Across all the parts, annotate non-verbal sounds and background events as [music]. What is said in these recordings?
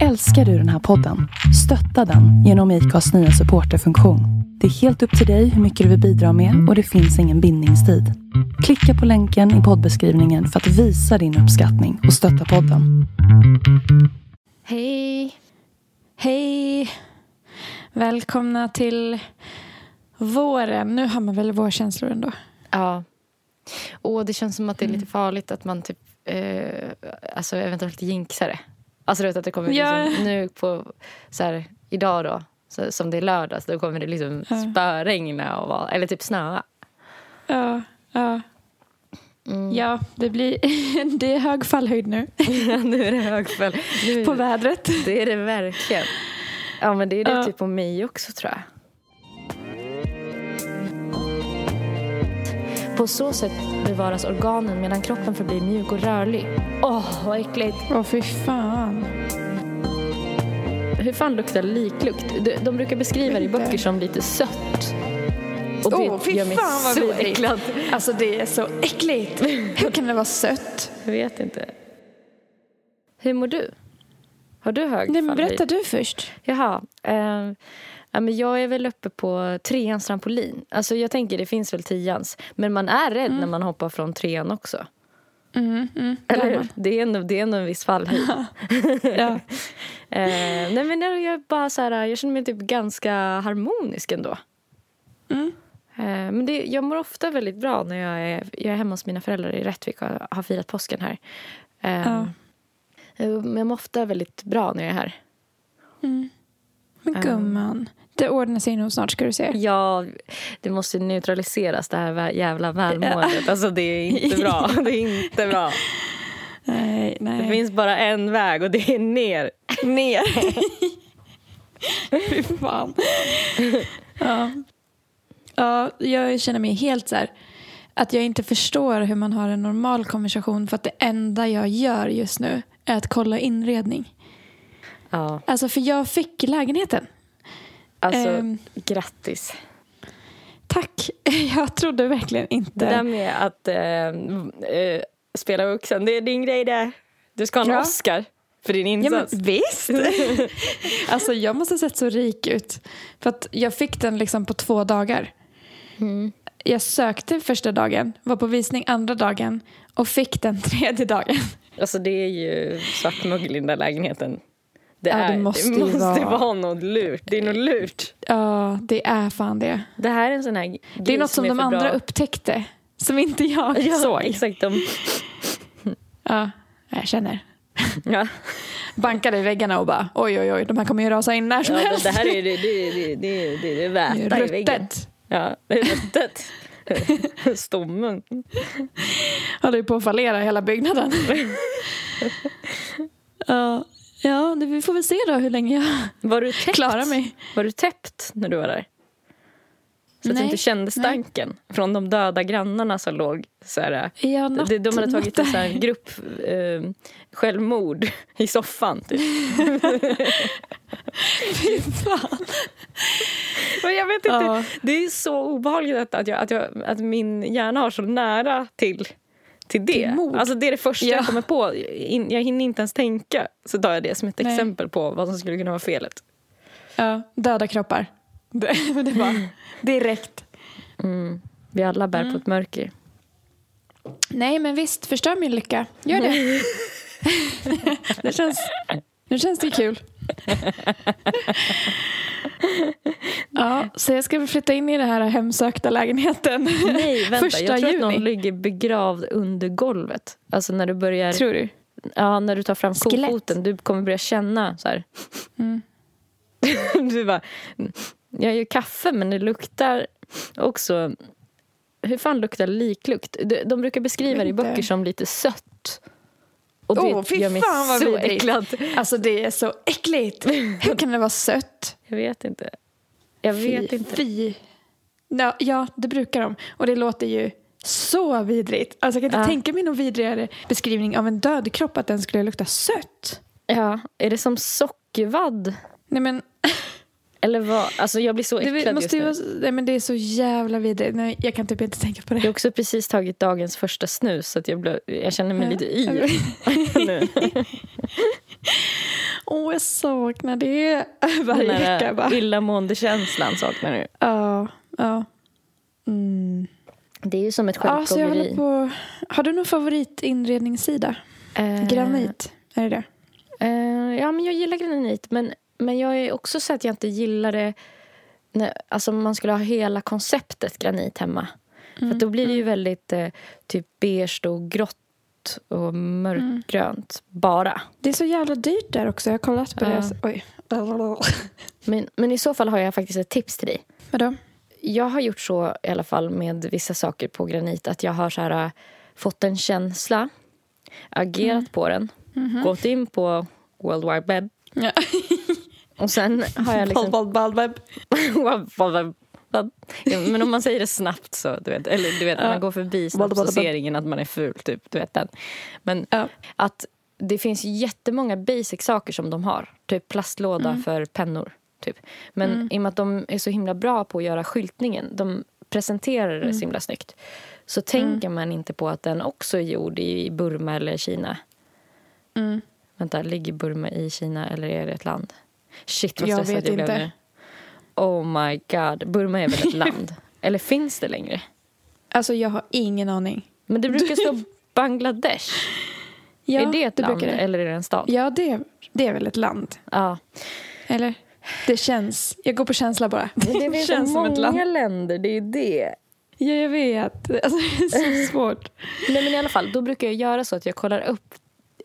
Älskar du den här podden? Stötta den genom IKAs nya supporterfunktion. Det är helt upp till dig hur mycket du vill bidra med och det finns ingen bindningstid. Klicka på länken i poddbeskrivningen för att visa din uppskattning och stötta podden. Hej! Hej! Välkomna till våren. Nu har man väl vårkänslor ändå? Ja. Och det känns som att det är lite farligt att man typ eh, alltså eventuellt jinxar det. Alltså du vet att det kommer Ja. liksom, nu på så här, idag då så, som det är lördag så då kommer det liksom Ja. spöregna och vara, eller typ snöa. Ja, ja. Mm. Ja, det blir... [laughs] det är hög fallhöjd nu [laughs] nu är det högfäll. Nu, på vädret. det är det verkligen. Ja men det är det Ja. typ på mig också tror jag. På så sätt bevaras organen medan kroppen förblir mjuk och rörlig. Åh, vad äckligt! Åh, fy fan. Hur fan luktar liklukt? De, de brukar beskriva det i böcker som lite sött. Och det Åh, fy gör mig fan vad så vidrigt. äcklad. Alltså, det är så äckligt. Hur kan det vara sött? Jag vet inte. Hur mår du? Har du hög Nej, men berätta du först. Jaha. Eh, ja, men jag är väl uppe på treans trampolin. Alltså jag tänker det finns väl tians. Men man är rädd när man hoppar från trean också. Mm, mm, Eller hur? Det är ändå, det är ändå en viss fallhöjd. [laughs] Ja. eh, nej men jag, jag, bara så här, jag känner mig typ ganska harmonisk ändå. Mm. Eh, Men det, jag mår ofta väldigt bra när jag är, jag är hemma hos mina föräldrar i Rättvik och har firat påsken här. Eh, Ja. Jag mår ofta väldigt bra när jag är här. Mm. Men Ja. gumman, det ordnar sig nog snart ska du se. Ja, det måste neutraliseras det här jävla välmåendet. Alltså det är inte bra. [laughs] Det är inte bra. Nej, nej. Det finns bara en väg och det är ner. ner. [laughs] Fy fan. Ja. ja, jag känner mig helt så här att jag inte förstår hur man har en normal konversation för att det enda jag gör just nu är att kolla inredning. Ja, Alltså för jag fick lägenheten. Alltså Ehm. grattis. Tack. [laughs] Jag trodde verkligen inte. Det där med att eh, eh, spela vuxen, det är din grej det. Du ska ha en Ja. Oscar för din Ja, men insats. visst! [laughs] alltså jag måste ha sett så rik ut. För att jag fick den liksom på två dagar. Mm. Jag sökte första dagen, var på visning andra dagen och fick den [laughs] tredje dagen. Alltså det är ju svartmögel i den där lägenheten. Det, Ja, det är, måste det måste vara- vara något lurt. Det är något lurt. Ja, det är fan det. Det här är en sån här Det är något som, är de andra bra. upptäckte, som inte jag [laughs] Ja, såg. exakt. De, [laughs] Ja, jag känner. ja. [laughs] Bankade i väggarna och bara oj, oj, oj, de här kommer ju rasa in när som Ja, helst. det här är det, det, det, det, det, det väta i väggen. Ja, det är ruttet. Stommen. Håller ju på att fallera hela byggnaden. ja, ja, det- vi får väl se då hur länge jag Var du täppt? klarar mig. Var du täppt när du var där? Så att du Nej, inte kände stanken från de döda grannarna som låg så här. Ja, något, de, de hade tagit en här grupp eh, självmord i soffan. Typ. [laughs] Fy fan. Men jag vet inte, Ja. det är så obehagligt att, att, jag, att, jag, att min hjärna har så nära till, till det. Till mord. Alltså det är det första Ja. jag kommer på. Jag hinner inte ens tänka. Så tar jag det som ett Nej. exempel på vad som skulle kunna vara felet. Ja, döda kroppar. [laughs] Det, det var direkt. Mm. Vi alla bär Mm. på ett mörker. Nej, men visst, förstör min lycka. Gör det. [laughs] det känns, nu känns det kul. [laughs] Ja, så jag ska flytta in i den här hemsökta lägenheten. Nej, vänta. Första jag tror att juni. någon ligger begravd under golvet. Alltså när du börjar... Tror du? Ja, när du tar fram Skelett. kofoten. Du kommer börja känna så här. Mm. [laughs] du bara... Jag gör kaffe, men det luktar också... Hur fan luktar liklukt? De, brukar beskriva det i böcker som lite sött. Och det fy gör mig fan vad så vidrigt. äcklad. Alltså det är så äckligt. [laughs] Hur kan det vara sött? Jag vet inte. Jag vet fy, inte. Fy. Ja, ja, det brukar de. Och det låter ju så vidrigt. Alltså jag kan inte Ja. tänka mig någon vidrigare beskrivning av en död kropp att den skulle lukta sött. Ja, är det som sockervadd? Nej men, [laughs] Eller vad? Alltså jag blir så det, äcklad måste ju just vara, nu. nej, men det är så jävla vidrigt. Nej, jag kan typ inte tänka på Jag det. har också precis tagit dagens första snus så att jag, blev, jag känner mig Ja. lite yr [laughs] nu. [laughs] Åh, jag saknar det varje vecka. Bara. illamående-känslan saknar du. Ja, ja. Mm. Det är ju som ett ja jag självplågeri. på. Har du någon favoritinredningssida? Eh, Granit, är det det? Eh, ja, men jag gillar granit. Men, men jag är också så att jag inte gillar det när alltså man skulle ha hela konceptet granit hemma. För att då blir det ju väldigt eh, typ beige och grått och mörkgrönt bara. Det är så jävla dyrt där också. Jag har kollat på Ja. det. Oj. [laughs] Men, men i så fall har jag faktiskt ett tips till dig. Vadå? Jag har gjort så i alla fall med vissa saker på granit att jag har så här, äh, fått en känsla, agerat på den, gått in på World Wide Web Ja. [laughs] och sen har jag liksom... [laughs] Ja, men om man säger det snabbt så, du vet, eller du vet, när man går förbi snabbt så ser ingen att man är ful, typ, du vet den. Men Ja. att det finns jättemånga basic saker som de har, typ plastlåda för pennor. Typ. Men i och med att de är så himla bra på att göra skyltningen, de presenterar det så himla snyggt, så tänker man inte på att den också är gjord i Burma eller Kina. Mm. Vänta, ligger Burma i Kina eller är det ett land? Shit vad Jag stressad vet jag blev inte. nu. Oh my god, Burma är väl ett [laughs] land? eller finns det längre? Alltså jag har ingen aning. Men det brukar stå [laughs] Bangladesh. Ja, är det ett land brukar det. eller är det en stad? Ja, det, det är väl ett land. Ja. Eller? Det känns. Jag går på känsla bara. Det [laughs] känns som ett land. länder, det är det. Ja, jag vet. Alltså, det är så svårt. Nej men i alla fall, då brukar jag göra så att jag kollar upp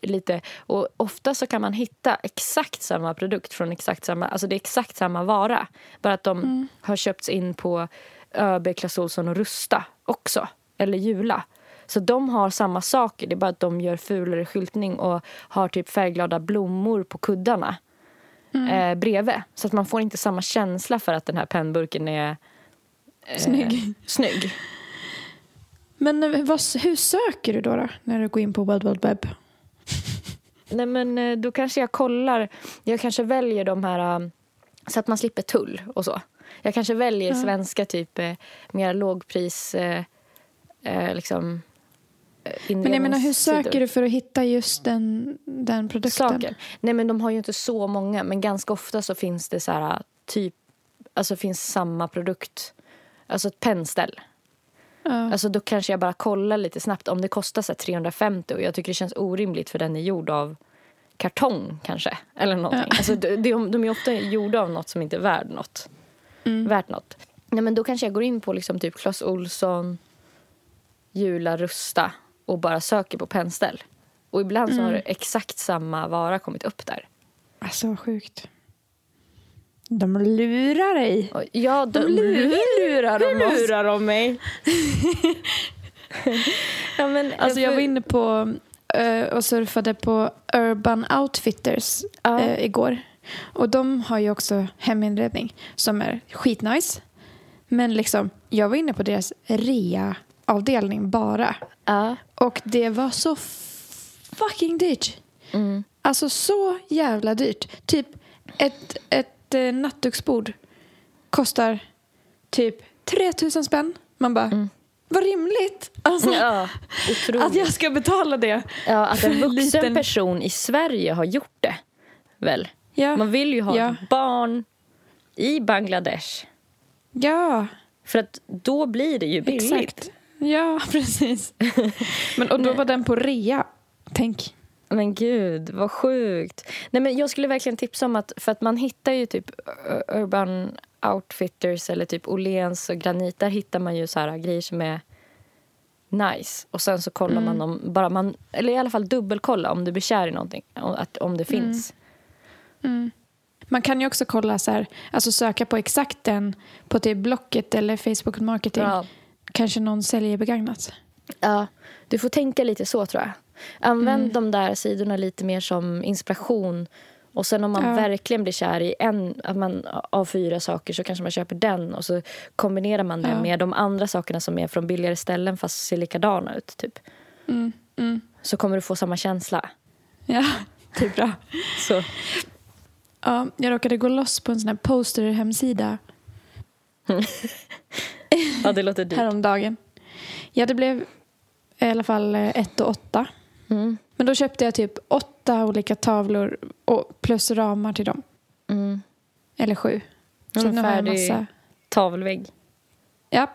lite och ofta så kan man hitta exakt samma produkt från exakt samma, alltså det är exakt samma vara. Bara att de har köpts in på ÖB, Clas Ohlson och Rusta också. Eller Jula. Så de har samma saker, det är bara att de gör fulare skyltning och har typ färgglada blommor på kuddarna eh, bredvid. Så att man får inte samma känsla för att den här pennburken är eh, Snygg. snygg. Men vad, hur söker du då, då när du går in på World Wide Web? Nej men eh, då kanske jag kollar, jag kanske väljer de här um, så att man slipper tull och så. Jag kanske väljer svenska typ eh, mer lågpris eh, eh, liksom eh, Men jag menar, hur söker du för att hitta just den, den produkten? saker? Nej men de har ju inte så många men ganska ofta så finns det så här typ, alltså finns samma produkt. Alltså ett pennställ. Ja. Alltså då kanske jag bara kollar lite snabbt om det kostar så här 350 och jag tycker det känns orimligt för den är gjord av kartong kanske. Eller någonting. Ja. Alltså, de, de, de är ofta gjorda av något som inte är värd något. Värt något. Nej, men då kanske jag går in på liksom typ Clas Ohlson, Jula, Rusta och bara söker på pennställ. Och ibland så har det exakt samma vara kommit upp där. Alltså, vad sjukt. De lurar dig. Ja, de, lurar- lurar de hur oss? lurar de mig? [laughs] ja, men, Alltså, jag var inne på eh, och surfade på Urban Outfitters Ja. eh, igår. Och de har ju också heminredning som är skitnice. Men liksom, jag var inne på deras rea-avdelning bara. Och det var så fucking dyrt. Mm. Alltså så jävla dyrt. Typ ett, ett eh, nattduksbord kostar typ 3000 spänn. Man bara, vad rimligt. Alltså, Mm. Ja, [laughs] att jag ska betala det. Ja, att en [laughs] vuxen liten- person i Sverige har gjort det. Väl? Ja, Man vill ju ha Ja. ett barn i Bangladesh. ja För att då blir det ju billigt. exakt. Ja, [laughs] precis. Men, och då var den på rea. Tänk. Men gud, vad sjukt. Nej, men jag skulle verkligen tipsa om att, för att man hittar ju typ Urban Outfitters eller typ Åhléns och Granit. Där hittar man ju så här grejer som är nice. Och sen så kollar man om, bara man, eller i alla fall dubbelkolla om du blir kär i någonting. Att, om det finns. Man kan ju också kolla så här, alltså söka på exakt den på typ Blocket eller Facebook Marketing. Ja. Kanske någon säljer begagnat. Ja, du får tänka lite så tror jag. Använd de där sidorna lite mer som inspiration. Och sen om man Ja. verkligen blir kär i en att man, av fyra saker så kanske man köper den och så kombinerar man det Ja. med de andra sakerna som är från billigare ställen fast ser likadana ut. Typ. Mm, mm. Så kommer du få samma känsla. Ja, det är bra. Så. Ja, jag råkade gå loss på en sån här poster-hemsida [laughs] Ja, det låter dyrt. häromdagen. Ja, det blev i alla fall eh, ett och åtta. Mm. Men då köpte jag typ åtta olika tavlor och plus ramar till dem. Mm. Eller sju. En Så jag färdig massa. tavelvägg. Ja.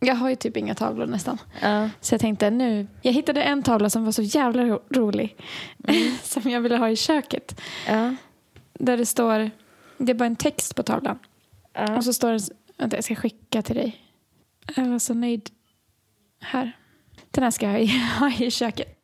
Jag har ju typ inga tavlor nästan. Ja. Så jag tänkte nu. Jag hittade en tavla som var så jävla ro- rolig. [laughs] som jag ville ha i köket. Ja. Där det står. Det är bara en text på tavlan. Ja. Och så står det. Vänta jag ska skicka till dig. Jag var så nöjd. Här. Den här ska jag [laughs] ha i, köket. [laughs]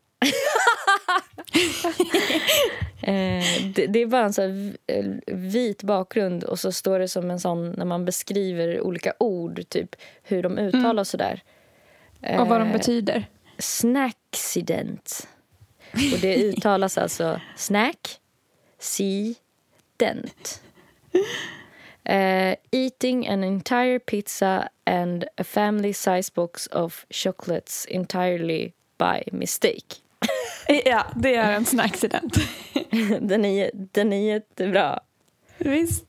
Eh, det, det är bara en så eh, vit bakgrund och så står det som en sån när man beskriver olika ord, typ hur de uttalas sådär. Och vad de Eh, betyder. Snacksident. Och det uttalas alltså snack, si, dent. [laughs] Eh, eating an entire pizza and a family size box of chocolates entirely by mistake. [laughs] Ja, det är en snacksident. [laughs] Den är, den är jättebra. Visst.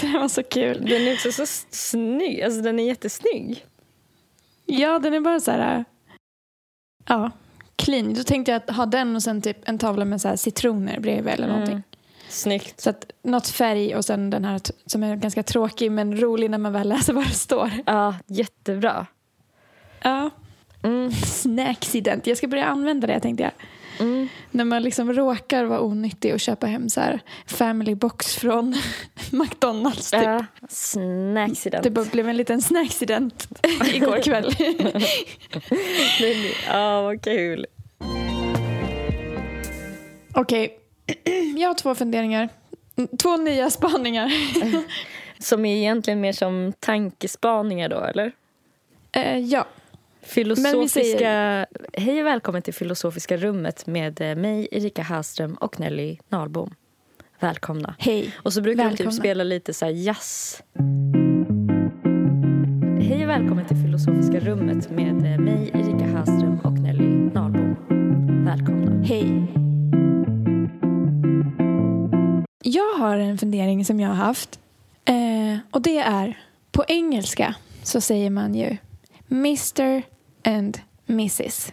Den var så kul. Den är också så snygg. Alltså den är jättesnygg. Ja, den är bara så här... Ja, clean. Då tänkte jag att ha den och sen typ en tavla med så här citroner bredvid eller någonting. Mm. Snyggt. Så att något färg och sen den här som är ganska tråkig men rolig när man väl [laughs] läser vad det står. Ja, jättebra. Ja, Mm, [laughs] snacksident. Jag ska börja använda det tänkte jag. mm. När man liksom råkar vara onyttig och köpa hem så här family box från [laughs] McDonalds. Typ. Ja, snacksident. Det bara blev en liten snacksident igår kväll. Ja, vad kul. Okej, [clears throat] jag har två funderingar. Två nya spaningar. [laughs] Som är egentligen mer som tankespaningar då, eller? Eh, ja, Filosofiska... Hej och välkommen till Filosofiska rummet med eh, mig, Erika Hallström och Nelly Nahlbom. Välkomna. hej. Och så brukar vi Välkomna. typ spela lite så här jazz. Hej och välkommen till Filosofiska rummet med eh, mig, Erika Hallström och Nelly Nahlbom. Välkomna. Hej. Jag har en fundering som jag har haft. Eh, och det är, på engelska så säger man ju Mr and Mrs.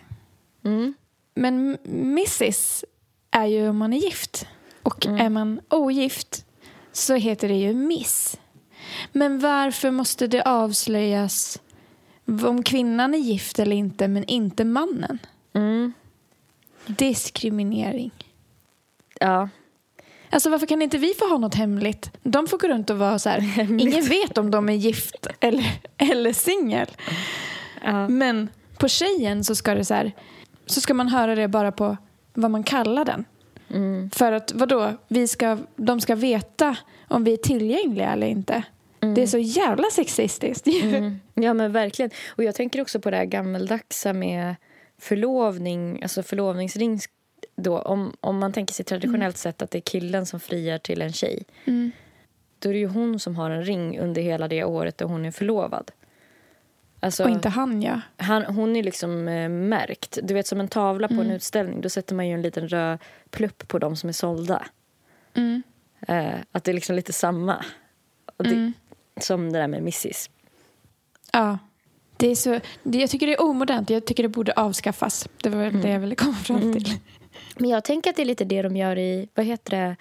Mm. Men Mrs är ju om man är gift. Och Mm. är man ogift så heter det ju Miss. Men varför måste det avslöjas om kvinnan är gift eller inte men inte mannen? Mm. Diskriminering. Ja. Alltså varför kan inte vi få ha något hemligt? De får gå runt och vara så här. [laughs] Ingen vet om de är gift eller, eller singel. ja. Men på tjejen så ska det så här. Så ska man höra det bara på vad man kallar den. Mm. För att vadå? Vi ska, de ska veta om vi är tillgängliga eller inte. Det är så jävla sexistiskt. [laughs] Mm. Ja, men verkligen. Och jag tänker också på det här gammaldagsa med förlovning, alltså förlovningsring. Då, om, om man tänker sig traditionellt sett att det är killen som friar till en tjej. Mm. Då är det ju hon som har en ring under hela det året då hon är förlovad. Alltså, Och inte han ja. han, hon är liksom eh, märkt. Du vet som en tavla på en utställning. Då sätter man ju en liten röd plupp på de som är sålda. Mm. Eh, att det är liksom lite samma. Det, Mm. Som det där med Mrs. Ja. Det är så, det, jag tycker det är omodernt. Jag tycker det borde avskaffas. Det var väl det jag ville komma fram till. Men jag tänker att det är lite det de gör i, vad heter det,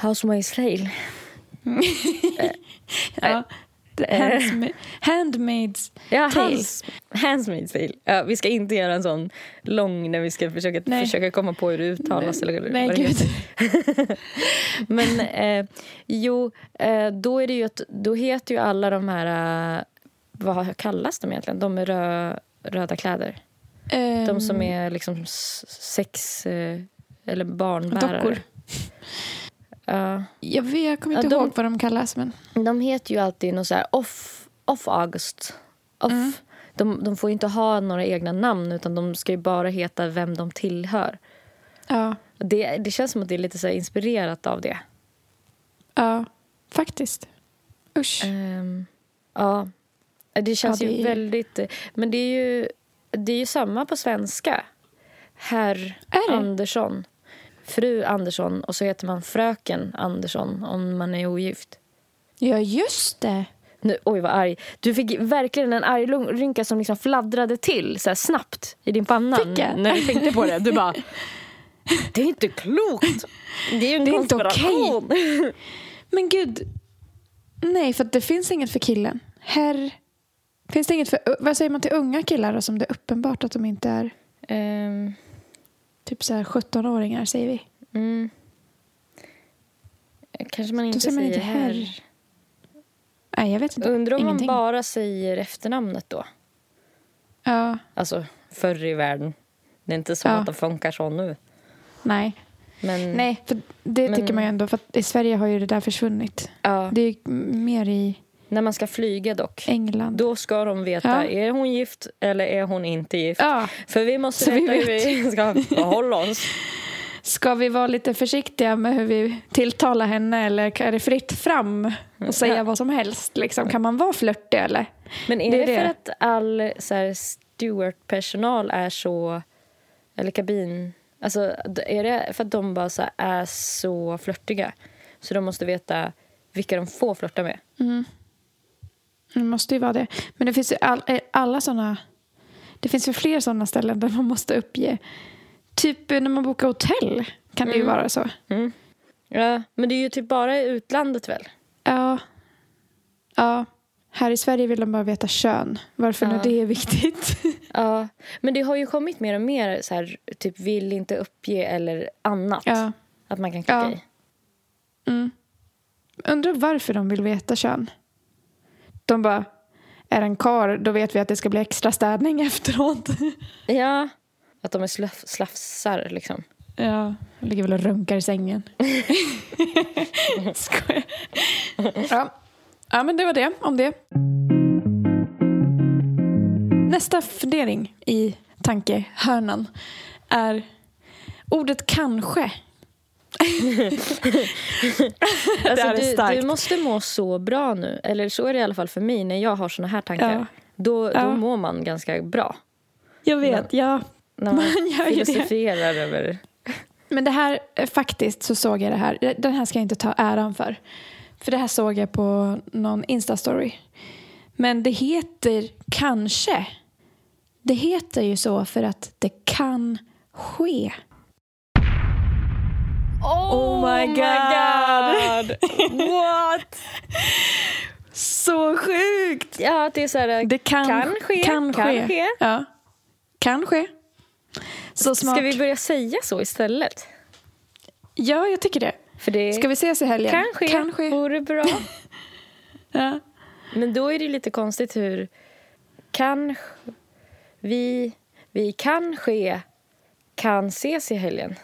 Housemaid's Tale. [laughs] Ja. The Handsma- Handmaid's Ja, Tale. Hands, Handsmaid's Tale. Ja, vi ska inte göra en sån lång när vi ska försöka, Nej. försöka komma på hur det uttalas. eller Nej, vad det gud. [laughs] Men eh, jo, eh, då är det ju att, då heter ju alla de här, eh, vad kallas de egentligen? De med rö, röda kläder. De som Ehm, är liksom sex eh, eller barnbärare. Dockor. Ja. Jag, vet, jag kommer inte de- ihåg vad de kallas. Men... De heter ju alltid något så här off, off August. Off. Mm. De, de får ju inte ha några egna namn utan de ska ju bara heta vem de tillhör. Ja, Det, det känns som att det är lite så inspirerat av det. ja, faktiskt. Usch. Ehm, ja, det känns Ja, det ju är- väldigt... Men det är ju, det är ju samma på svenska. Herr? Andersson. Fru Andersson och så heter man fröken Andersson om man är ogift. Ja, just det. Nu, oj, vad arg. Du fick verkligen en argrynka som liksom fladdrade till så snabbt i din panna när du tänkte på det. Du bara... [laughs] Det är inte klokt! Det är ju en Det är inte konspiration. [laughs] Men gud. Nej, för det finns inget för killen. Herr... Finns det inget för... Vad säger man till unga killar då, som det är uppenbart att de inte är Ehm, typ så här 17-åringar, säger vi? mm. Kanske man inte säger man inte herr. herr. Nej, jag vet inte. Undrar om Ingenting. man bara säger efternamnet då? Ja, Alltså, förr i världen. Det är inte som Ja. att de funkar så nu. nej. Men, Nej, för det Men- tycker man ju ändå. För i Sverige har ju det där försvunnit. Ja, Det är ju mer i när man ska flyga dock. England. Då ska de veta, Ja. är hon gift eller är hon inte gift? Ja, För vi måste Så vi veta hur vi [laughs] ska förhålla oss. ska vi vara lite försiktiga med hur vi tilltalar henne eller är det fritt fram och säga Ja. vad som helst? Liksom, kan man vara flörtig eller? Men är Det det, är för det. att all så här, stewardpersonal är så... Eller kabin... Alltså, är det för att de bara så här, är så flörtiga? Så de måste veta vilka de får flörta med? Det måste ju vara det. Men det finns ju all, eh, alla sådana... Det finns ju fler sådana ställen där man måste uppge. Typ när man bokar hotell kan det ju vara så. Mm. Ja, men det är ju typ bara i utlandet väl? Ja. Ja. Här i Sverige vill de bara veta kön. Varför nu Ja. det är viktigt. [laughs] Ja, men det har ju kommit mer och mer så här, typ vill inte uppge eller annat. ja. Att man kan klicka Ja. i. Mm. Undrar varför de vill veta kön. De bara, är en kar då vet vi att det ska bli extra städning [laughs] efteråt. Ja, att de är slaf- slafsar liksom. Ja, jag ligger väl och runkar i sängen. [laughs] Skojar. Ja. ja, men det var det om det. Nästa fundering i tankehörnan är ordet kanske. [laughs] Alltså, du, du måste må så bra nu. Eller så är det i alla fall för mig när jag har såna här tankar. Ja. Då, Ja. då mår man ganska bra. Jag vet, ja. När man [laughs] Man gör ju det. filosoferar över... Men det här, eh, faktiskt så såg jag det här. Den här ska jag inte ta äran för. För det här såg jag på någon Insta-story. Men det heter kanske. Det heter ju så för att det kan ske. Oh, my God. [laughs] What? Så sjukt! Ja, det är så här... Det kan, Kan ske, Kan kan ske. ske. Ja. Kan ske. Så smart. Ska vi börja säga så istället? Ja, jag tycker det. För det Ska vi ses i helgen? kan ske, Kan ske. vore bra. [laughs] Ja. Men då är det lite konstigt hur... Kan... sk- Vi... Vi kan ske... Kan ses i helgen.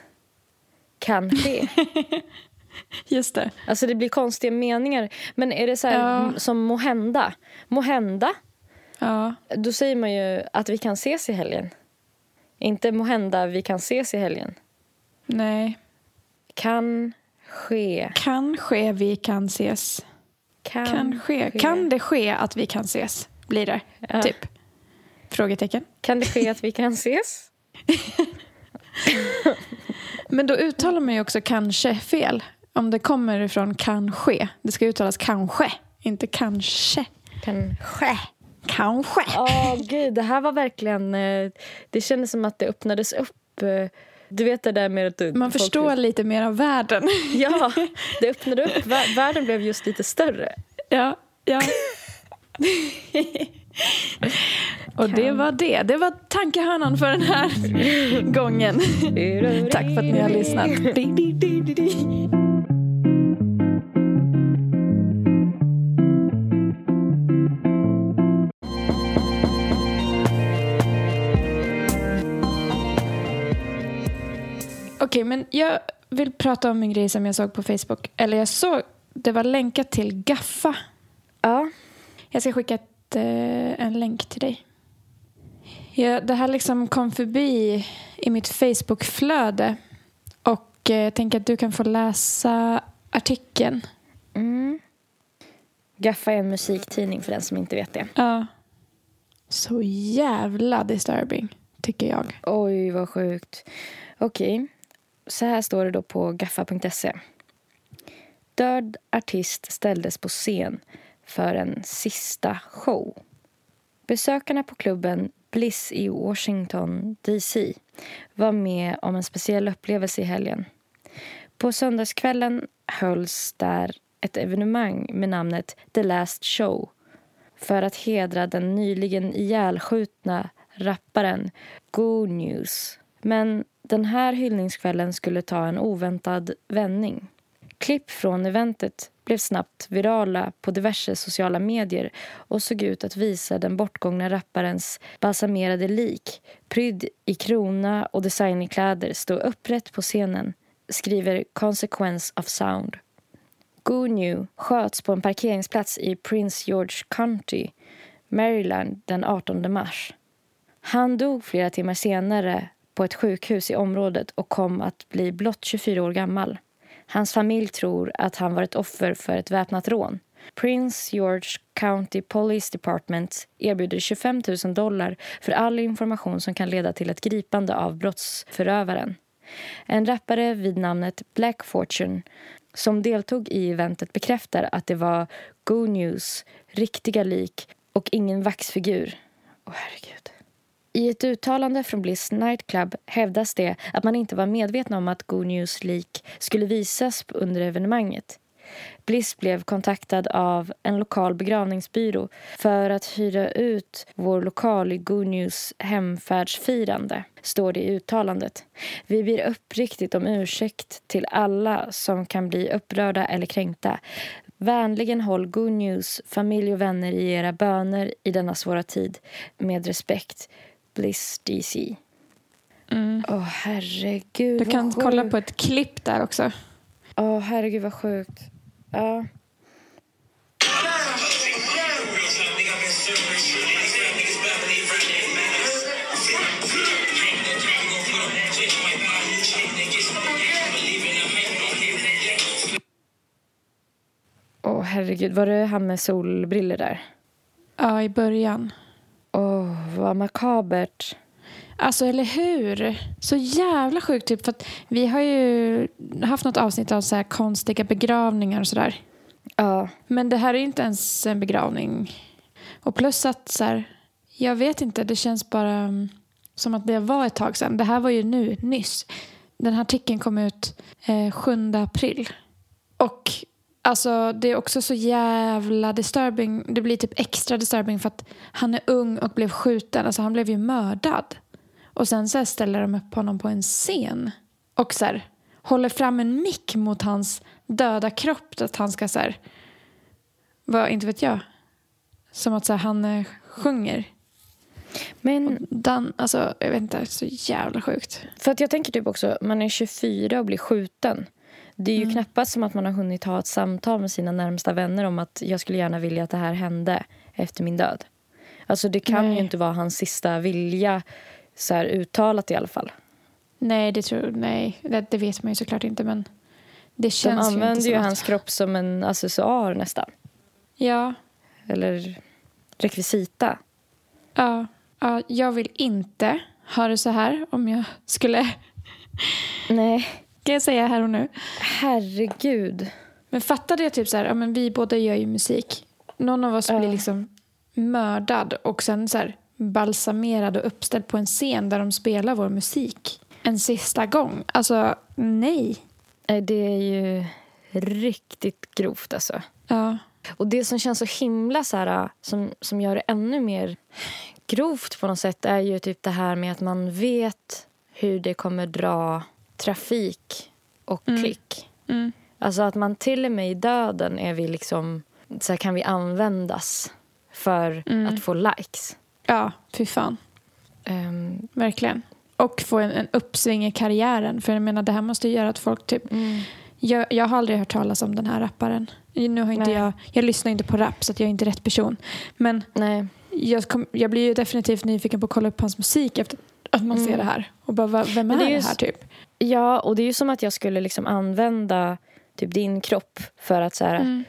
Kan ske. [laughs] Just det. Alltså det blir konstiga meningar. Men är det så här Ja. som måhända? Måhända, Ja. då säger man ju att vi kan ses i helgen. Inte måhända vi kan ses i helgen. Nej. Kan ske. Kan ske vi kan ses. Kan, Kan ske. Kan det ske att vi kan ses? Blir det, Ja. typ. Frågetecken. Kan det ske att vi kan ses? [laughs] Men då uttalar man ju också kanske fel. Om det kommer ifrån kan ske. Det ska uttalas kanske, inte kanske. Kan ske. Kanske. Åh gud, det här var verkligen... eh, Det kändes som att det öppnades upp. Du vet det där med att... du- Man folk- förstår lite mer av världen. Ja, det öppnade upp. Vär- Världen blev just lite större. Ja, ja. [laughs] [laughs] Och det var det. Det var tankehörnan för den här [laughs] gången. [laughs] Tack för att ni har lyssnat. Okej, men jag vill prata om en grej som jag såg på Facebook. Eller jag såg, det var länkat till Gaffa. Ja. Jag ska skicka ett, en länk till dig. Ja, det här liksom kom förbi i mitt Facebook-flöde. Och eh, jag tänker att du kan få läsa artikeln. Mm. Gaffa är en musiktidning för den som inte vet det. Ja. Så jävla disturbing, tycker jag. Oj, vad sjukt. Okej. Så här står det då på gaffa.se. Död artist ställdes på scen för en sista show. Besökarna på klubben Bliss i Washington DC var med om en speciell upplevelse i helgen. På söndagskvällen hölls där ett evenemang med namnet The Last Show för att hedra den nyligen ihjälskjutna rapparen Go News. Men den här hyllningskvällen skulle ta en oväntad vändning. Klipp från eventet blev snabbt virala på diverse sociala medier och såg ut att visa den bortgångna rapparens balsamerade lik prydd i krona och designekläder stå upprätt på scenen, skriver Consequence of Sound. New sköts på en parkeringsplats i Prince George County, Maryland den 18 mars. Han dog flera timmar senare på ett sjukhus i området och kom att bli blott 24 år gammal. Hans familj tror att han var ett offer för ett väpnat rån. Prince George County Police Department erbjuder 25 000 dollar för all information som kan leda till ett gripande av brottsförövaren. En rappare vid namnet Black Fortune som deltog i eventet bekräftar att det var Go News riktiga lik och ingen vaxfigur. Åh, oh, herregud. I ett uttalande från Bliss Nightclub hävdas det att man inte var medveten om att Go News Leak skulle visas under evenemanget. Bliss blev kontaktad av en lokal begravningsbyrå för att hyra ut vår lokal i Go News hemfärdsfirande, står det i uttalandet. Vi ber uppriktigt om ursäkt till alla som kan bli upprörda eller kränkta. Vänligen håll Go News, familj och vänner i era böner i denna svåra tid. Med respekt. Bliss DC. Åh, mm. oh, herregud. Du kan kolla på ett klipp där också. Åh, oh, herregud vad sjukt. Ja. Åh, oh, herregud. Var det han med solbriller där? Ja, i början. Vad makabert. Alltså, eller hur? Så jävla sjukt. Typ, för vi har ju haft något avsnitt av så konstiga begravningar och sådär. Ja. Men det här är inte ens en begravning. Och plus att så här, jag vet inte, det känns bara mm, som att det var ett tag sedan. Det här var ju nu, nyss. Den här artikeln kom ut eh, 7 april. Och Alltså det är också så jävla disturbing. Det blir typ extra disturbing för att han är ung och blev skjuten. Alltså han blev ju mördad. Och sen så ställer de upp honom på en scen och så här, håller fram en mick mot hans döda kropp. Att han ska så här, vad, inte vet jag. Som att så här, han eh, sjunger. Men Dan, alltså, jag vet inte, så jävla sjukt. För att jag tänker typ också, man är 24 och blir skjuten. Det är ju mm. knappast som att man har hunnit ha ett samtal med sina närmsta vänner om att jag skulle gärna vilja att det här hände efter min död. Alltså det kan Nej. ju inte vara hans sista vilja så här uttalat i alla fall. Nej, det, tror, nej, det, det vet man ju såklart inte. Men det känns De använder ju, ju hans kropp som en accessoar nästan. Ja. Eller rekvisita. Ja, ja, jag vill inte ha det så här om jag skulle... Nej. Kan jag säga här och nu. Herregud. Men fatta det typ så här, ja, men vi båda gör ju musik. Någon av oss uh. blir liksom mördad och sen så här, balsamerad och uppställd på en scen där de spelar vår musik en sista gång. Alltså, nej. Det är ju riktigt grovt alltså. Ja. Och det som känns så himla så här, som, som gör det ännu mer grovt på något sätt är ju typ det här med att man vet hur det kommer dra trafik och mm. klick. Mm. Alltså att man till och med i döden är vi liksom, så här, kan vi användas för mm. att få likes. Ja, fy fan. Um, Verkligen. Och få en, en uppsving i karriären. För jag menar, det här måste göra att folk typ... Mm. Jag, jag har aldrig hört talas om den här rapparen. Nu har inte jag, jag lyssnar inte på rap så jag är inte rätt person. Men Nej. Jag, kom, jag blir ju definitivt nyfiken på att kolla upp hans musik efter att man mm. ser det här. Och bara, vem är det, är det här typ? Ja, och det är ju som att jag skulle liksom använda typ din kropp för att så här, mm.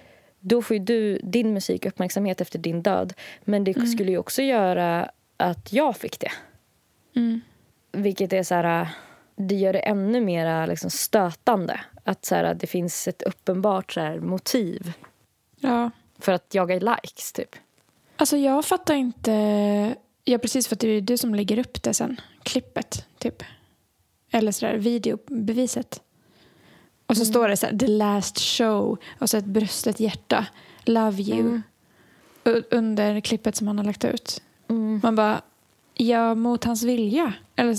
Då får du din musik uppmärksamhet efter din död. Men det mm. skulle ju också göra att jag fick det. Mm. Vilket är så här, det gör det ännu mer liksom stötande. Att så här, det finns ett uppenbart så här, motiv. Ja. För att jaga likes, typ. Alltså jag fattar inte. Ja, precis för att det är du som lägger upp det sen. Klippet, typ. Eller sådär, videobeviset. Och så Mm. står det så här, the last show. Och så ett bröst, ett hjärta. Love you. Mm. Under klippet som han har lagt ut. Mm. Man bara, ja, mot hans vilja. Eller,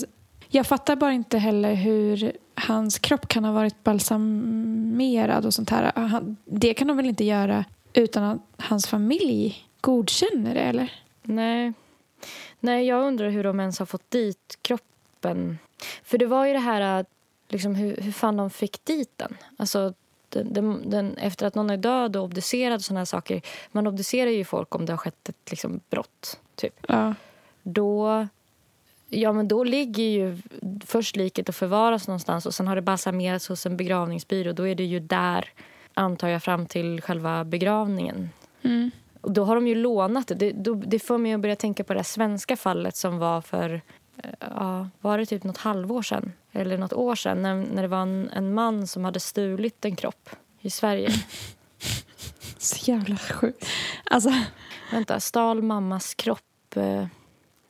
jag fattar bara inte heller hur hans kropp kan ha varit balsamerad och sånt här. Han, det kan de väl inte göra utan att hans familj godkänner det, eller? Nej. Nej, jag undrar hur de ens har fått dit kroppen. För det var ju det här att, liksom, hur, hur fan de fick dit den. Alltså, den, den, den, efter att någon är död och obducerad och såna här saker. Man obducerar ju folk om det har skett ett liksom, brott, typ. Ja. Då, ja, men då ligger ju först liket och förvaras någonstans och sen har det balsamerats hos en begravningsbyrå. Då är det ju där, antar jag, fram till själva begravningen. Mm. Och då har de ju lånat det. Det, då, det får mig att börja tänka på det svenska fallet som var för ja, var det typ något halvår sedan eller något år sedan när, när det var en, en man som hade stulit en kropp i Sverige. [laughs] Så jävla sjukt. Alltså, Vänta, stal mammas kropp. Eh,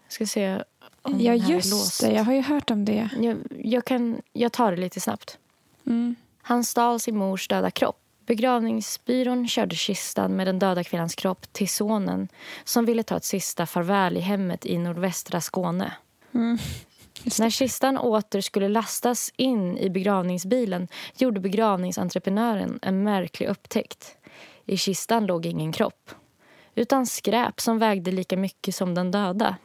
ska se om ja just det. Jag har ju hört om det. Jag, jag, kan, jag tar det lite snabbt. Mm. Han stal sin mors döda kropp. Begravningsbyrån körde kistan med den döda kvinnans kropp till sonen som ville ta ett sista farväl i hemmet i nordvästra Skåne. Mm. När kistan åter skulle lastas in i begravningsbilen gjorde begravningsentreprenören en märklig upptäckt. I kistan låg ingen kropp, utan skräp som vägde lika mycket som den döda.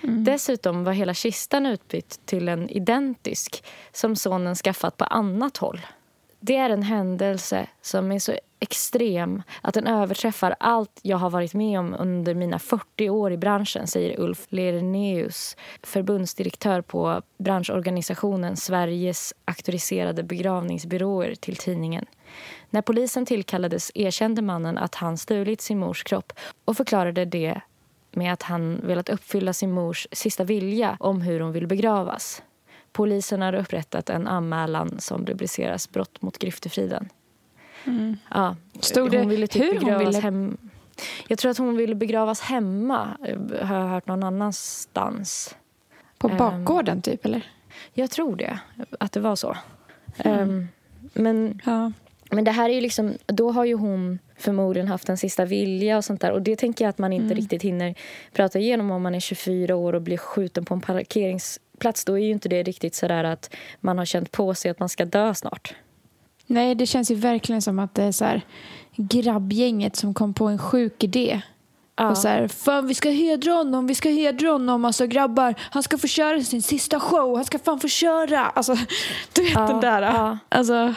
Dessutom var hela kistan utbytt till en identisk som sonen skaffat på annat håll. Det är en händelse som är så extrem att den överträffar allt jag har varit med om under mina 40 år i branschen säger Ulf Lerneus, förbundsdirektör på branschorganisationen Sveriges auktoriserade begravningsbyråer till tidningen. När polisen tillkallades erkände mannen att han stulit sin mors kropp och förklarade det med att han velat uppfylla sin mors sista vilja om hur hon vill begravas. Polisen har upprättat en anmälan som rubriceras brott mot griftefriden. Ja, Stod det hon ville typ hur hon ville- hem... Jag tror att hon ville begravas hemma, eh, har jag hört någon annanstans. På Ehm. bakgården typ, eller? Jag tror det, att det var så. Ehm, men Ja. men det här är ju liksom, då har ju hon förmodligen haft en sista vilja och sånt där. Och det tänker jag att man inte riktigt hinner prata igenom om man är 24 år och blir skjuten på en parkeringsplats. Då är ju inte det riktigt sådär att man har känt på sig att man ska dö snart. Nej, det känns ju verkligen som att det är så här grabbgänget som kom på en sjuk idé. Ja. Och så här, fan vi ska hedra honom, vi ska hedra honom. Alltså grabbar, han ska få köra sin sista show, han ska fan få köra. Alltså, [laughs] du vet Ja, den där. ja. Alltså,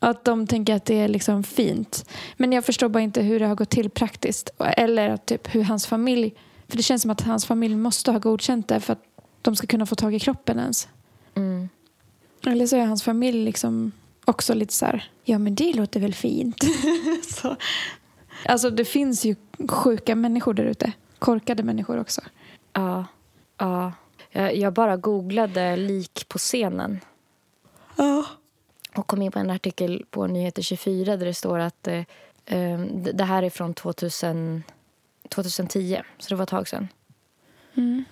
att de tänker att det är liksom fint. Men jag förstår bara inte hur det har gått till praktiskt. Eller typ hur hans familj, för det känns som att hans familj måste ha godkänt det för att de ska kunna få tag i kroppen ens. Mm. Eller så är hans familj liksom också lite så här, ja men det låter väl fint. [laughs] så. Alltså det finns ju sjuka människor där ute. Korkade människor också. Ja. ja. Jag, jag bara googlade lik på scenen. Ja. och kom in på en artikel på Nyheter 24 där det står att eh, eh, det det här är från 2000, 2010, så det var ett tag sedan. Mm.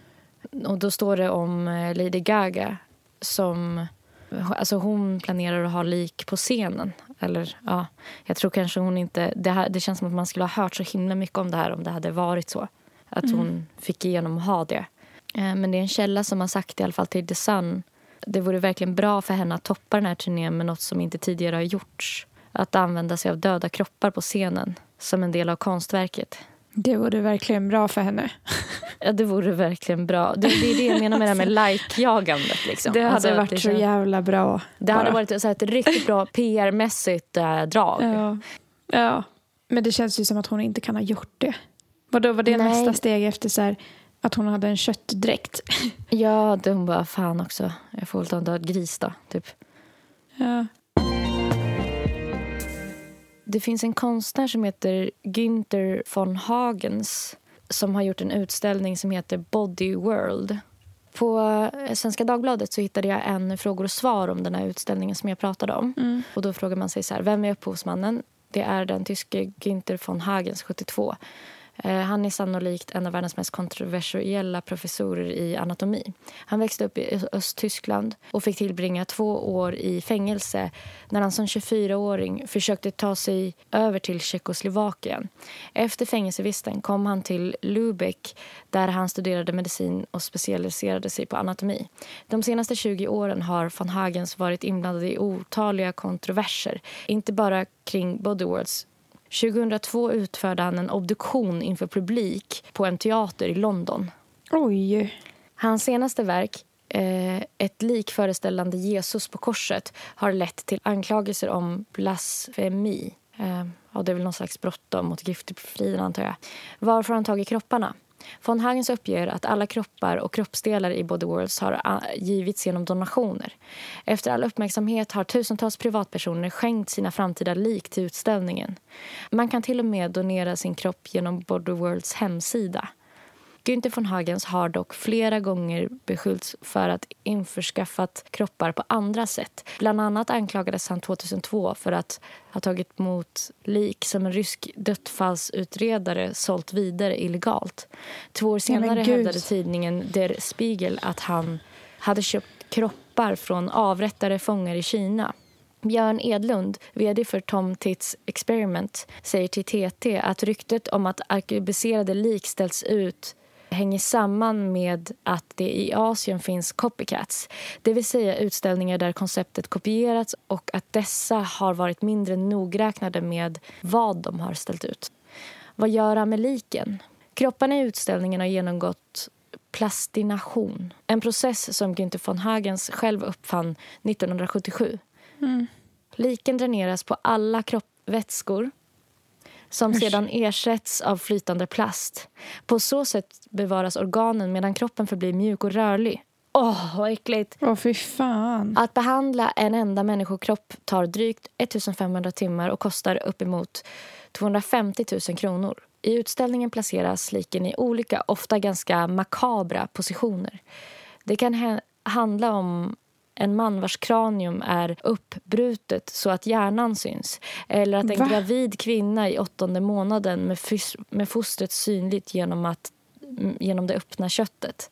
Och då står det om eh, Lady Gaga som... Alltså hon planerar att ha lik på scenen. Eller ja, jag tror kanske hon inte... Det, här, det känns som att man skulle ha hört så himla mycket om det här om det hade varit så. Att hon fick igenom att ha det. Eh, Men det är en källa som har sagt i alla fall till The Sun. Det vore verkligen bra för henne att toppa den här turnén med något som inte tidigare har gjorts. Att använda sig av döda kroppar på scenen som en del av konstverket. Det vore verkligen bra för henne. [laughs] Ja, det vore verkligen bra. Det, det är det jag menar med det här med [laughs] like-jagandet. Liksom. Det hade Alltså, varit det så jävla bra. Det hade bara. varit så här, ett riktigt bra PR-mässigt äh, drag. Ja. ja. Men det känns ju som att hon inte kan ha gjort det. Vadå, var det Nej. nästa steg efter så här, att hon hade en köttdräkt? [laughs] Ja, hon bara, fan också. Jag får väl ta en död gris då, typ. ja. Det finns en konstnär som heter Günther von Hagens som har gjort en utställning som heter Body World. På eh, Svenska Dagbladet så hittade jag en frågor och svar om den här utställningen som jag pratade om. Och då frågar man sig så här, vem är upphovsmannen? Det är den tyske Günther von Hagens 72. Eh, han är sannolikt en av världens mest kontroversiella professorer i anatomi. Han växte upp i Östtyskland och fick tillbringa två år i fängelse när han som 24-åring försökte ta sig över till Tjeckoslovakien. Efter fängelsevisten kom han till Lübeck där han studerade medicin och specialiserade sig på anatomi. De senaste 20 åren har von Hagens varit inblandad i otaliga kontroverser. Inte bara kring bodywords 2002 utförde han en obduktion inför publik på en teater i London. Oj! Hans senaste verk, eh, ett lik föreställande Jesus på korset har lett till anklagelser om blasfemi. Eh, ja, det är väl någon slags brott mot giftfriden, antar jag. Varför har han tagit kropparna? Von Hagens uppger att alla kroppar och kroppsdelar i Body Worlds har ah, givits genom donationer. Efter all uppmärksamhet har tusentals privatpersoner skänkt sina framtida lik till utställningen. Man kan till och med donera sin kropp genom Body Worlds hemsida. Günther von Hagens har dock flera gånger beskyllts för att införskaffat kroppar på andra sätt. Bland annat anklagades han 2002 för att ha tagit emot lik som en rysk dödsfallsutredare sålt vidare illegalt. Två år senare hävdade tidningen Der Spiegel att han hade köpt kroppar från avrättade fångar i Kina. Björn Edlund, vd för Tom Tits Experiment, säger till TT att ryktet om att arkebuserade lik ställts ut hänger samman med att det i Asien finns copycats. Det vill säga utställningar där konceptet kopierats och att dessa har varit mindre nogräknade med vad de har ställt ut. Vad gör han med liken? Kropparna i utställningen har genomgått plastination. En process som Günther von Hagens själv uppfann 1977. Mm. Liken dräneras på alla kroppvätskor som Usch. sedan ersätts av flytande plast. På så sätt bevaras organen medan kroppen förblir mjuk och rörlig. Åh, oh, vad äckligt! Åh, oh, fy fan. Att behandla en enda människokropp tar drygt 1500 timmar och kostar uppemot 250 000 kronor. I utställningen placeras liken i olika, ofta ganska makabra positioner. Det kan handla om en man vars kranium är uppbrutet så att hjärnan syns. Eller att en Va? gravid kvinna i åttonde månaden med, med fostret synligt genom, att, genom det öppna köttet.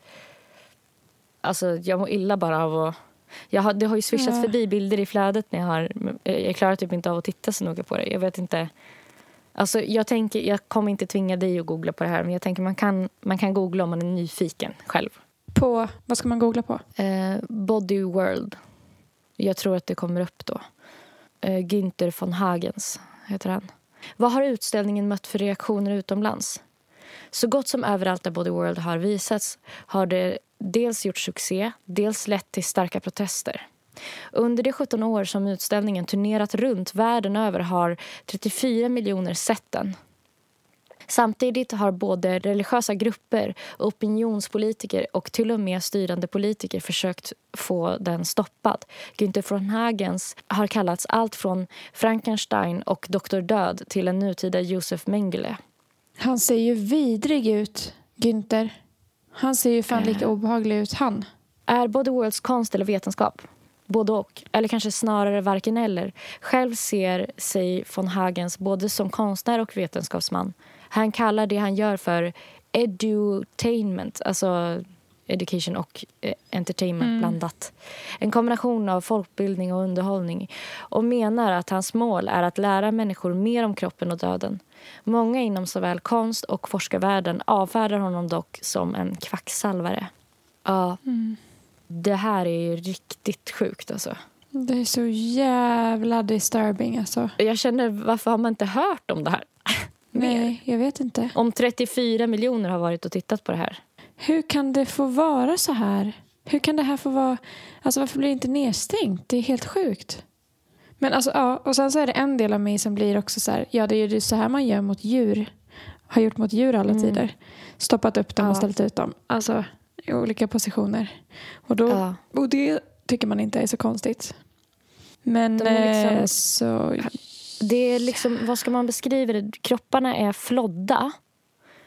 Alltså, jag mår illa bara av att... Jag har, det har ju swishat ja. förbi bilder i flödet när jag har... Jag klarar typ inte av att titta så noga på det. Jag vet inte... Alltså, jag, tänker, jag kommer inte tvinga dig att googla på det här men jag tänker man kan, man kan googla om man är nyfiken själv. På, vad ska man googla på? Eh, Body World. Jag tror att det kommer upp då. Eh, Günther von Hagens heter han. Vad har utställningen mött för reaktioner utomlands? Så gott som överallt där Body World har visats har det dels gjort succé, dels lett till starka protester. Under de 17 år som utställningen turnerat runt världen över har 34 miljoner sett den. Samtidigt har både religiösa grupper, opinionspolitiker och till och med styrande politiker försökt få den stoppad. Günther von Hagens har kallats allt från Frankenstein och Doktor Död till en nutida Josef Mengele. Han ser ju vidrig ut, Günther. Han ser ju fan lika obehaglig ut, han. Är Body Worlds konst eller vetenskap? Både och, eller kanske snarare varken eller. Själv ser sig von Hagens både som konstnär och vetenskapsman. Han kallar det han gör för edutainment, alltså education och eh, entertainment mm. blandat. En kombination av folkbildning och underhållning och menar att hans mål är att lära människor mer om kroppen och döden. Många inom såväl konst och forskarvärlden avfärdar honom dock som en kvacksalvare. Ja, mm. det här är ju riktigt sjukt alltså. Det är så jävla disturbing alltså. Jag känner, varför har man inte hört om det här? Nej, jag vet inte. Om 34 miljoner har varit och tittat på det här. Hur kan det få vara så här? Hur kan det här få vara... Alltså varför blir det inte nedstängt? Det är helt sjukt. Men alltså, ja, och sen så är det en del av mig som blir också så här, ja det är ju så här man gör mot djur. Har gjort mot djur alla mm. tider. Stoppat upp dem ja. och ställt ut dem. Alltså i olika positioner. Och, då, ja. och det tycker man inte är så konstigt. Men liksom, eh, så det är liksom, vad ska man beskriva det? Kropparna är flodda. Mm.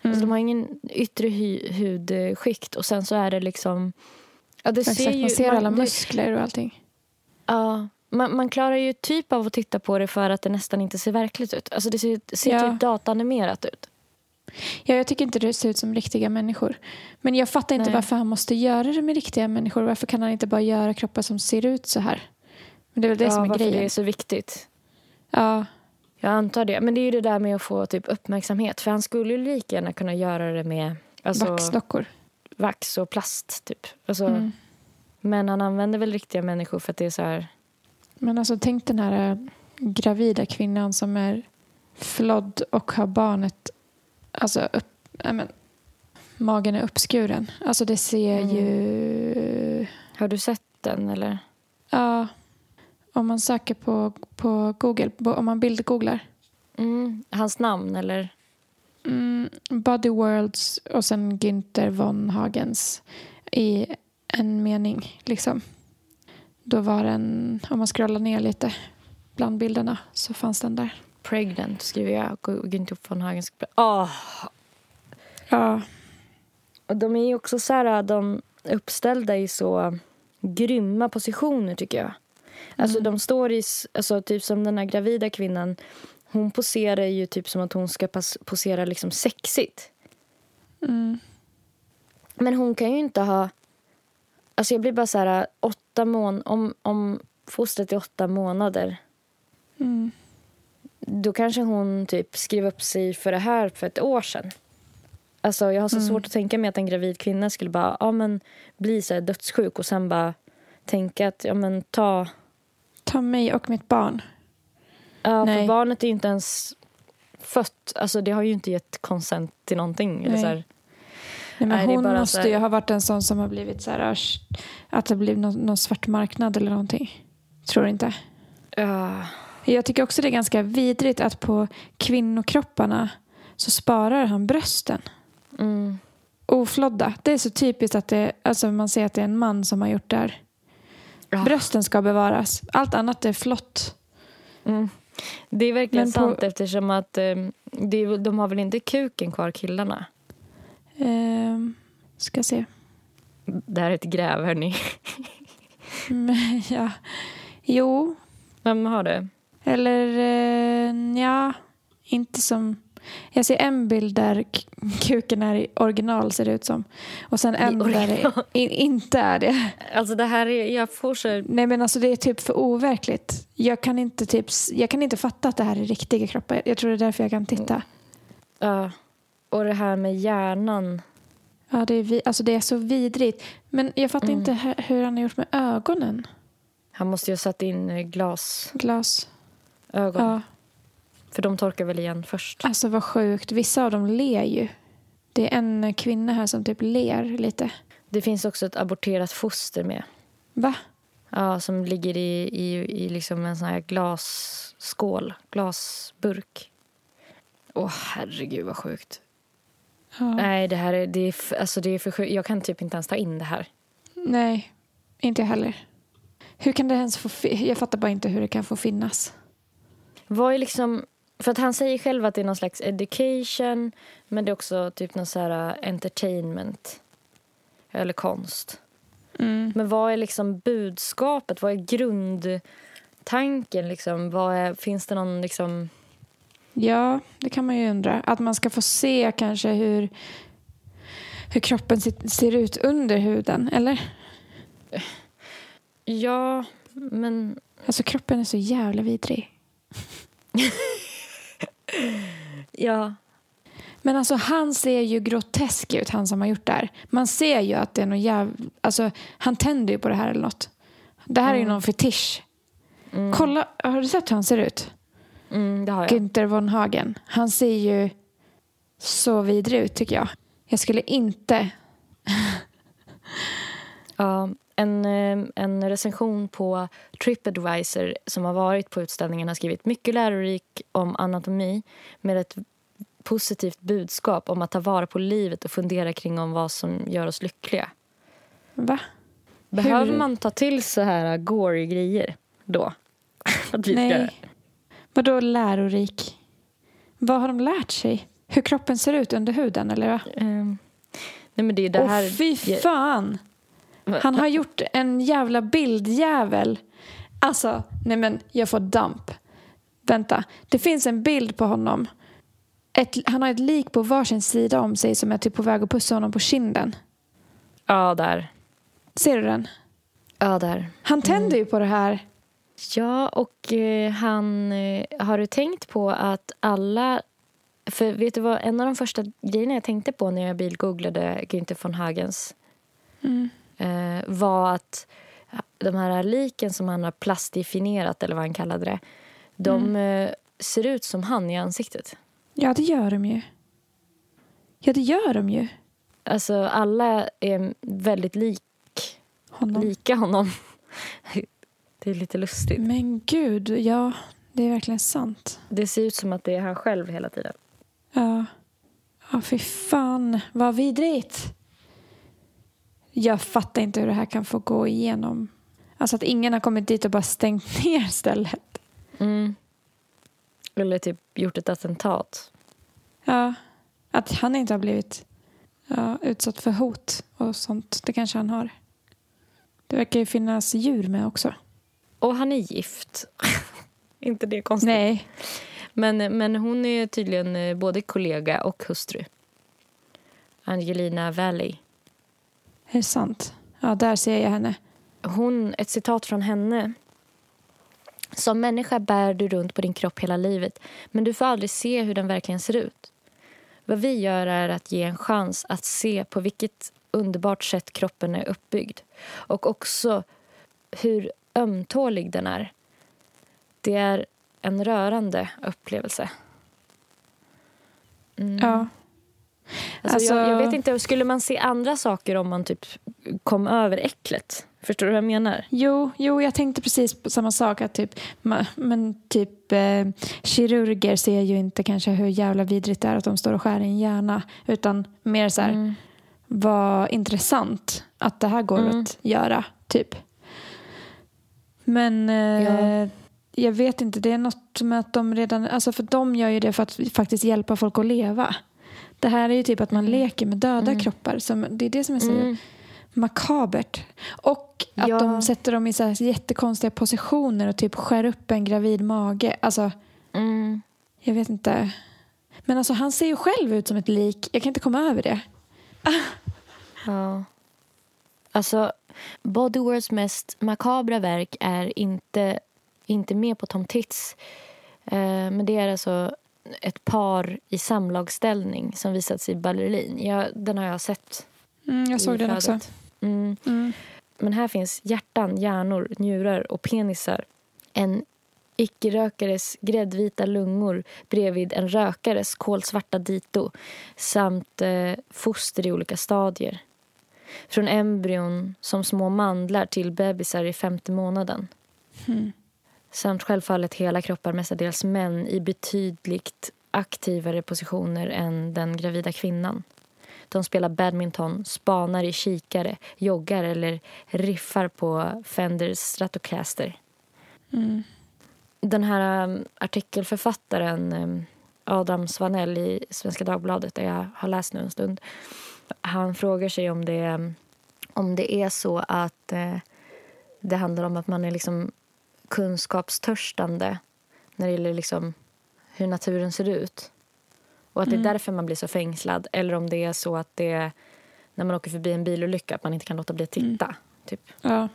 Alltså de har ingen yttre hu hudskikt och sen så är det liksom... Ja, det Exakt, ser ju, man ser alla man, muskler och allting. Ja, man, man klarar ju typ av att titta på det för att det nästan inte ser verkligt ut. Alltså det ser, ser Ja. typ datanimerat ut. Ja, jag tycker inte det ser ut som riktiga människor. Men jag fattar inte Nej. varför han måste göra det med riktiga människor. Varför kan han inte bara göra kroppar som ser ut så här? Men det är väl det ja, som är grejen. det är så viktigt. Ja, Jag antar det. Men det är ju det där med att få typ uppmärksamhet. För han skulle ju lika gärna kunna göra det med alltså, vaxdockor. vax och plast. Typ. Alltså, Mm. Men han använder väl riktiga människor för att det är så här... Men alltså tänk den här äh, gravida kvinnan som är flodd och har barnet, alltså upp, nej men, magen är uppskuren. Alltså det ser Mm. ju, Har du sett den eller? ja, om man söker på, på Google, om man bildgooglar, Mm. Hans namn eller? mm, Body Worlds och sen Günther von Hagens i en mening liksom. Då var den, om man scrollar ner lite bland bilderna så fanns den där. Pregnant skriver jag. Günther von Hagens. Åh! Ja, Och de är ju också så här, de uppställda i så grymma positioner tycker jag. Alltså de står i, alltså typ som den här gravida kvinnan. Hon poserar ju typ som att hon ska posera liksom sexigt. mm. Men hon kan ju inte ha... Alltså jag blir bara så här, åtta mån om, om fostret är åtta månader. Mm. Då kanske hon typ skrev upp sig för det här för ett år sedan. Alltså jag har så Mm. svårt att tänka mig att en gravid kvinna skulle bara ja, men bli så dödssjuk och sen bara tänka att ja, men ta... Ta mig och mitt barn. Ja, Nej. för barnet är ju inte ens fött. Alltså det har ju inte gett konsent till någonting. Eller Nej. så här. Nej, men Nej, hon måste här- ju ha varit en sån som har blivit så här, sh- att det blivit någon, någon svart marknad eller någonting. Tror du inte? Ja. Jag tycker också det är ganska vidrigt att på kvinnokropparna så sparar han brösten. Mm. Oflodda. Det är så typiskt att det, alltså man ser att det är en man som har gjort det här. Ja. Brösten ska bevaras. Allt annat är flott. Mm. Det är verkligen på- sant eftersom att eh, de har väl inte kuken kvar killarna. Ehm, ska se. Det här är ett gräv hörni. Men, [laughs] ja. Jo, Vem har det? Eller eh, ja, inte som... Jag ser en bild där kuken är i original ser det ut som. Och sen en där det in, inte är det. Alltså det här är, jag får så... Nej men alltså det är typ för overkligt. Jag kan inte, typ, jag kan inte fatta att det här är riktiga kroppar. Jag tror det är därför jag kan titta. Ja. Och det här med hjärnan. Ja, det är, vi, alltså det är så vidrigt. Men jag fattar Mm. inte hu- hur han har gjort med ögonen. Han måste ju ha satt in eh, glasögon. Glas. Ja, För de torkar väl igen först. alltså vad sjukt. Vissa av dem ler ju. Det är en kvinna här som typ ler lite. Det finns också ett aborterat foster med. Va? Ja, som ligger i, i, i liksom en sån här glasskål, glasburk. Åh, herregud vad sjukt. Ja. Nej, det här är, det är, alltså det är för sjukt. Jag kan typ inte ens ta in det här. Nej, inte jag heller. Hur kan det ens få Jag fattar bara inte hur det kan få finnas. Vad är liksom... För att han säger själv att det är någon slags education men det är också typ någon så här uh, entertainment. Eller konst. Mm. Men vad är liksom budskapet? Vad är grundtanken? Liksom? Vad är, finns det någon liksom... Ja, det kan man ju undra. Att man ska få se kanske hur, hur kroppen ser ut under huden, eller? Ja, men... Alltså kroppen är så jävla vidrig. [laughs] Ja. Men alltså han ser ju grotesk ut, han som har gjort det här. Man ser ju att det är någon jävla... Alltså han tänder ju på det här eller något. Det här är ju Mm. någon fetisch. Mm, Kolla, har du sett hur han ser ut? mm, det har jag. Günther von Hagen. Han ser ju så vidrig ut tycker jag. Jag skulle inte... Ja, en, eh, en recension på Tripadvisor som har varit på utställningen har skrivit mycket lärorik om anatomi med ett positivt budskap om att ta vara på livet och fundera kring om vad som gör oss lyckliga. Va? Behöver Hur? man ta till så här gory grejer då? [laughs] att vi ska... Nej. Vadå lärorik? Vad har de lärt sig? Hur kroppen ser ut under huden eller va? Ehm, nej men det är det Åh här... fy fan! Han har gjort en jävla bildjävel. Alltså, nej men jag får damp. Vänta, det finns en bild på honom. Ett, han har ett lik på varsin sida om sig som är typ på väg att pussa honom på kinden. Ja, där. Ser du den? Ja, där. Han tänder ju på det här. Ja, och eh, han... Eh, har du tänkt på att alla... För vet du vad, en av de första grejerna jag tänkte på när jag bilgooglade Günther von Hagens Mm. Eh, var att de här liken som han har plastifinierat, eller vad han kallade det, de eh, ser ut som han i ansiktet. Ja, det gör de ju. Ja, det gör de ju. Alltså, alla är väldigt lik, Honom. lika honom. [laughs] Det är lite lustigt. Men gud, ja, det är verkligen sant. Det ser ut som att det är han själv hela tiden. Ja. Ja, fy fan. Vad vidrigt. Jag fattar inte hur det här kan få gå igenom. Alltså att ingen har kommit dit och bara stängt [laughs] ner stället. Mm. Eller typ gjort ett attentat. Ja. Att han inte har blivit ja, utsatt för hot och sånt. Det kanske han har. Det verkar ju finnas djur med också. Och han är gift. [laughs] inte det konstigt? Nej. Men, men hon är tydligen eh, både kollega och hustru. Angelina Valley. Är det sant? Ja, där ser jag henne. Hon, ett citat från henne. Som människa bär du runt på din kropp hela livet men du får aldrig se hur den verkligen ser ut. Vad vi gör är att ge en chans att se på vilket underbart sätt kroppen är uppbyggd och också hur ömtålig den är. Det är en rörande upplevelse. Mm. Ja. Alltså, Alltså- Jag, jag vet inte, skulle man se andra saker om man typ kom över äcklet? Förstår du vad jag menar? Jo, jo, jag tänkte precis på samma sak. Att typ, men typ eh, kirurger ser ju inte kanske hur jävla vidrigt det är att de står och skär i en hjärna. Utan mer så här, Mm. vad intressant att det här går Mm. att göra. Typ. Men eh, Ja. jag vet inte, det är något med att de redan, alltså för de gör ju det för att faktiskt hjälpa folk att leva. Det här är ju typ att man leker med döda Mm. kroppar. Som, det är det som är så Mm. makabert. Och att Ja. de sätter dem i så här jättekonstiga positioner och typ skär upp en gravid mage. Alltså, Mm. jag vet inte. Men alltså han ser ju själv ut som ett lik. Jag kan inte komma över det. [laughs] Ja. Alltså, Bodywords mest makabra verk är inte, inte med på Tom Tits. Eh, men det är alltså ett par i samlagsställning som visats i Ballerin. Jag, den har jag sett Mm, jag såg den också. Mm. Mm. Men här finns hjärtan, hjärnor, njurar och penisar. En icke-rökares gräddvita lungor bredvid en rökares kolsvarta dito samt eh, foster i olika stadier. Från embryon som små mandlar till bebisar i femte månaden. Mm. Samt självfallet hela kroppar, mestadels män i betydligt aktivare positioner än den gravida kvinnan. De spelar badminton, spanar i kikare, joggar eller riffar på Fenders Stratocaster. Mm. Den här um, artikelförfattaren um, Adam Svanell i Svenska Dagbladet där jag har läst nu en stund. Han frågar sig om det, um, om det är så att eh, det handlar om att man är liksom kunskapstörstande när det gäller liksom hur naturen ser ut. Och att det är därför man blir så fängslad. Eller om det är så att det är när man åker förbi en bilolycka att man inte kan låta bli att titta. Typ. Ja.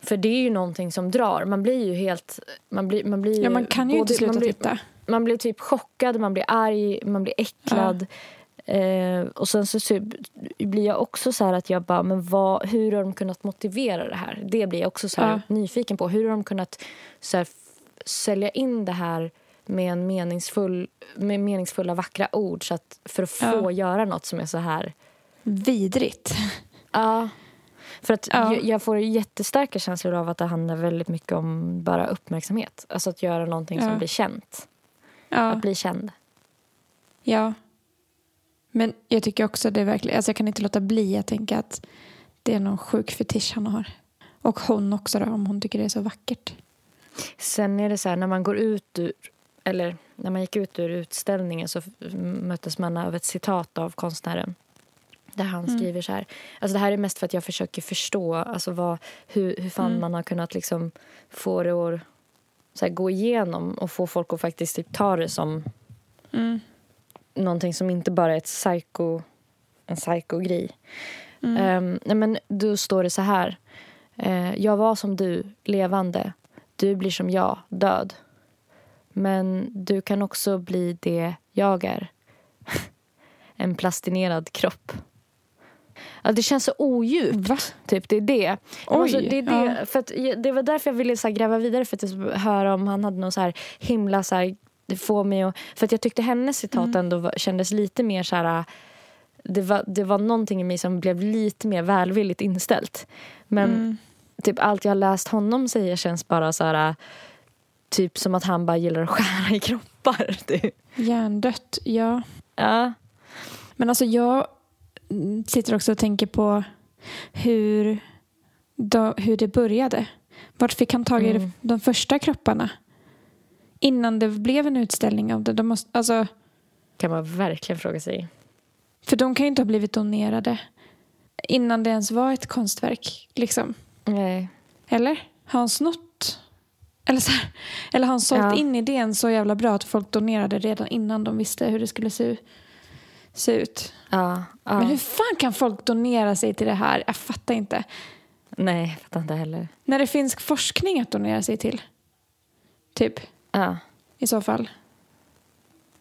För det är ju någonting som drar. Man blir ju helt... Man, blir, man, blir ja, man kan ju inte både- sluta man blir, titta. Man blir typ chockad, man blir arg, man blir äcklad. Eh, och sen så, så blir jag också så här att jag bara, men vad, hur har de kunnat motivera det här? Det blir jag också så här Ja. nyfiken på. Hur har de kunnat så här, sälja in det här med, en meningsfull, med meningsfulla vackra ord så att, för att få Ja. göra något som är så här Vidrigt. [laughs] Ja. För att Ja. jag, jag får jättestarka känslor av att det handlar väldigt mycket om bara uppmärksamhet. Alltså att göra någonting som blir känt. Att bli känd. ja. Men jag tycker också det är verkligen, alltså jag kan inte låta bli att tänka att det är någon sjuk fetisch han har. Och hon också då, om hon tycker det är så vackert. Sen är det så här, när man går ut ur, eller när man gick ut ur utställningen så möttes man av ett citat av konstnären. Där han skriver så här. Alltså det här är mest för att jag försöker förstå alltså vad, hur, hur fan man har kunnat liksom få det att så här, gå igenom och få folk att faktiskt typ ta det som Mm. Någonting som inte bara är ett psycho, en psycho-grej. Ehm, nej, men då står det så här. Eh, jag var som du, levande. Du blir som jag, död. Men du kan också bli det jag är. [laughs] en plastinerad kropp. Ja, det känns så odjupt. Va? Typ, det är det. Oj, alltså, det, är det, ja. för att, det var därför jag ville så här, gräva vidare för att höra om han hade någon så här himla... Så här, det får mig att, för att jag tyckte hennes citat Mm. ändå var, kändes lite mer så här... Det var, det var någonting i mig som blev lite mer välvilligt inställt. Men Mm. typ allt jag har läst honom säga känns bara så här... Typ som att han bara gillar att skära i kroppar. [laughs] Typ. Hjärndött, ja. Ja. Men alltså jag sitter också och tänker på hur, då, hur det började. Vart fick han tag i Mm. de första kropparna? Innan det blev en utställning av det. De måste, alltså, kan man verkligen fråga sig. för de kan ju inte ha blivit donerade innan det ens var ett konstverk. Liksom. Nej. Eller? Har han snott? Eller, så här, eller har han sålt Ja. in idén så jävla bra att folk donerade redan innan de visste hur det skulle se, se ut? Ja, ja. Men hur fan kan folk donera sig till det här? Jag fattar inte. Nej, jag fattar inte heller. När det finns forskning att donera sig till. Typ, Ja. i så fall.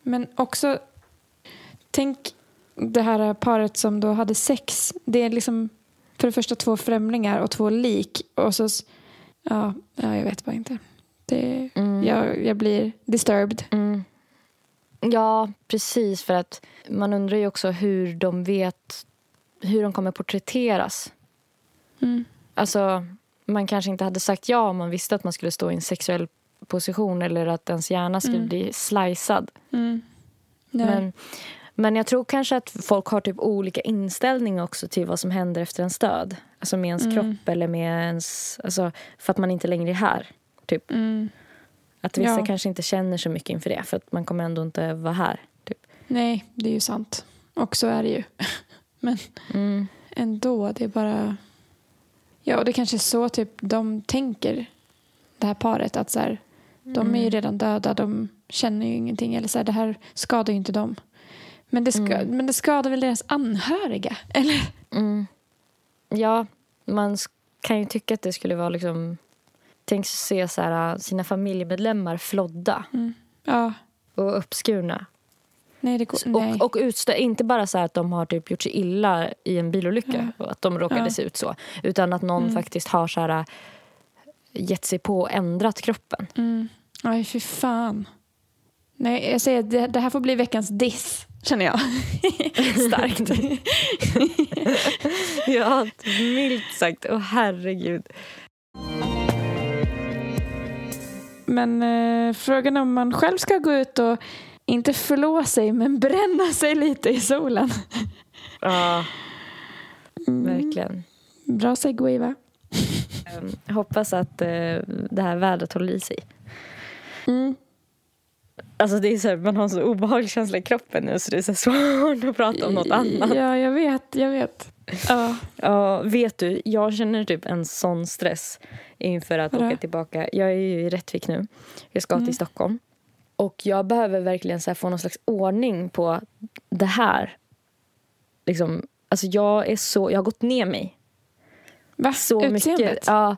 Men också, tänk det här paret som då hade sex. Det är liksom för det första två främlingar och två lik. Och så, ja, ja jag vet bara inte. Det, Mm. jag, jag blir disturbed. Mm. Ja, precis. För att man undrar ju också hur de vet hur de kommer porträtteras. Mm. Alltså, man kanske inte hade sagt ja om man visste att man skulle stå i en sexuell position eller att ens hjärna skulle Mm. bli slicead. Mm. Men, men jag tror kanske att folk har typ olika inställning också till vad som händer efter ens död. Alltså med ens Mm. kropp eller med ens... Alltså, för att man inte längre är här. Typ. Mm. Att vissa Ja. kanske inte känner så mycket inför det för att man kommer ändå inte vara här. Typ. Nej, det är ju sant. Och så är det ju. [laughs] Men Mm. ändå, det är bara... Ja, och det kanske är så typ de tänker, det här paret. Att så här, de är ju redan döda, de känner ju ingenting. Eller så här, det här skadar ju inte dem. Men det, ska, Mm. men det skadar väl deras anhöriga? [laughs] Eller? Mm. Ja, man kan ju tycka att det skulle vara liksom... Tänk se så här, sina familjemedlemmar flodda Ja, och uppskurna. nej går... Och, och utstö- inte bara så att de har typ gjort sig illa i en bilolycka och att de råkade Ja. se ut så. Utan att någon faktiskt har så här, gett sig på och ändrat kroppen. Mm. Aj, fy fan. Nej, jag säger det, det här får bli veckans diss, känner jag. [laughs] Starkt. [laughs] ja, milt sagt. Åh herregud. Men eh, frågan om man själv ska gå ut och inte förlå sig men bränna sig lite i solen. Ja, verkligen. Bra segway va? Ehm, hoppas att eh, det här vädret håller i sig. Mm. Alltså det är så här, man har en så obehaglig känsla i kroppen nu så det är så svårt att prata om något annat. Ja, jag vet. Jag vet. Ja. Ja, vet du, jag känner typ en sån stress inför att Vadå? åka tillbaka. Jag är ju i Rättvik nu. Jag ska till Stockholm. Och jag behöver verkligen så få någon slags ordning på det här. Liksom, alltså jag är så, jag har gått ner mig Va? så Utseendet? mycket. Ja,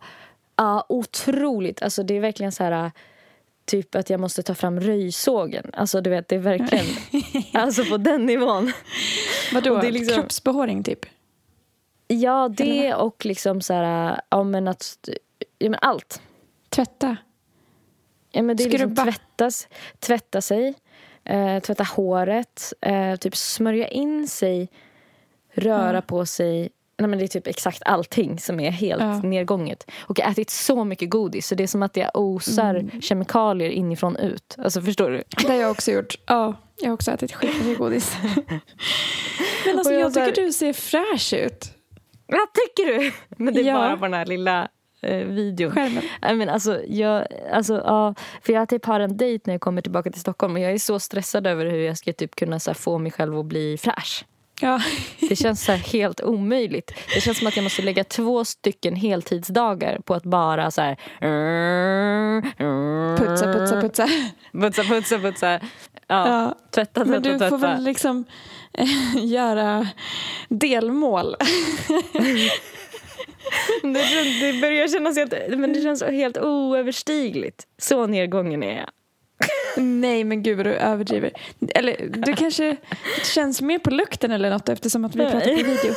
ja, otroligt. Alltså det är verkligen så här typ att jag måste ta fram röjsågen. Alltså du vet, det är verkligen [laughs] alltså på den nivån. Vadå? och det är liksom- Kroppsbehåring typ? Ja, det och liksom så här, ja men att, ja men allt. Tvätta? Ja men det är liksom Skrubba. tvättas, tvätta sig, eh, tvätta håret, eh, typ smörja in sig, röra Ja. på sig. Nej, men det är typ exakt allting som är helt Ja. nedgånget. Och jag har ätit så mycket godis så det är som att jag osar Mm. kemikalier inifrån ut. Alltså förstår du? Det har jag också gjort. Ja, jag har också ätit skitmycket godis. [laughs] Men alltså, jag jag tycker du ser fräsch ut. Vad tycker du? [laughs] Men det är Ja. bara på den här lilla eh, videon. Skärmen. I men alltså, jag, alltså, ja, för jag typ har en dejt när jag kommer tillbaka till Stockholm och jag är så stressad över hur jag ska typ kunna så här, få mig själv att bli fräsch. Ja. Det känns så helt omöjligt. Det känns som att jag måste lägga två stycken heltidsdagar på att bara så här... Putsa, putsa, putsa. Putsa, putsa, putsa. Ja, Ja. tvätta, Men tvätta, du tvätta. får väl liksom eh, göra delmål. Det, det börjar kännas helt, men det känns helt oöverstigligt. Så nedgången är jag. Nej men gud vad du överdriver. Eller du kanske känns mer på lukten eller något eftersom att vi pratar på video.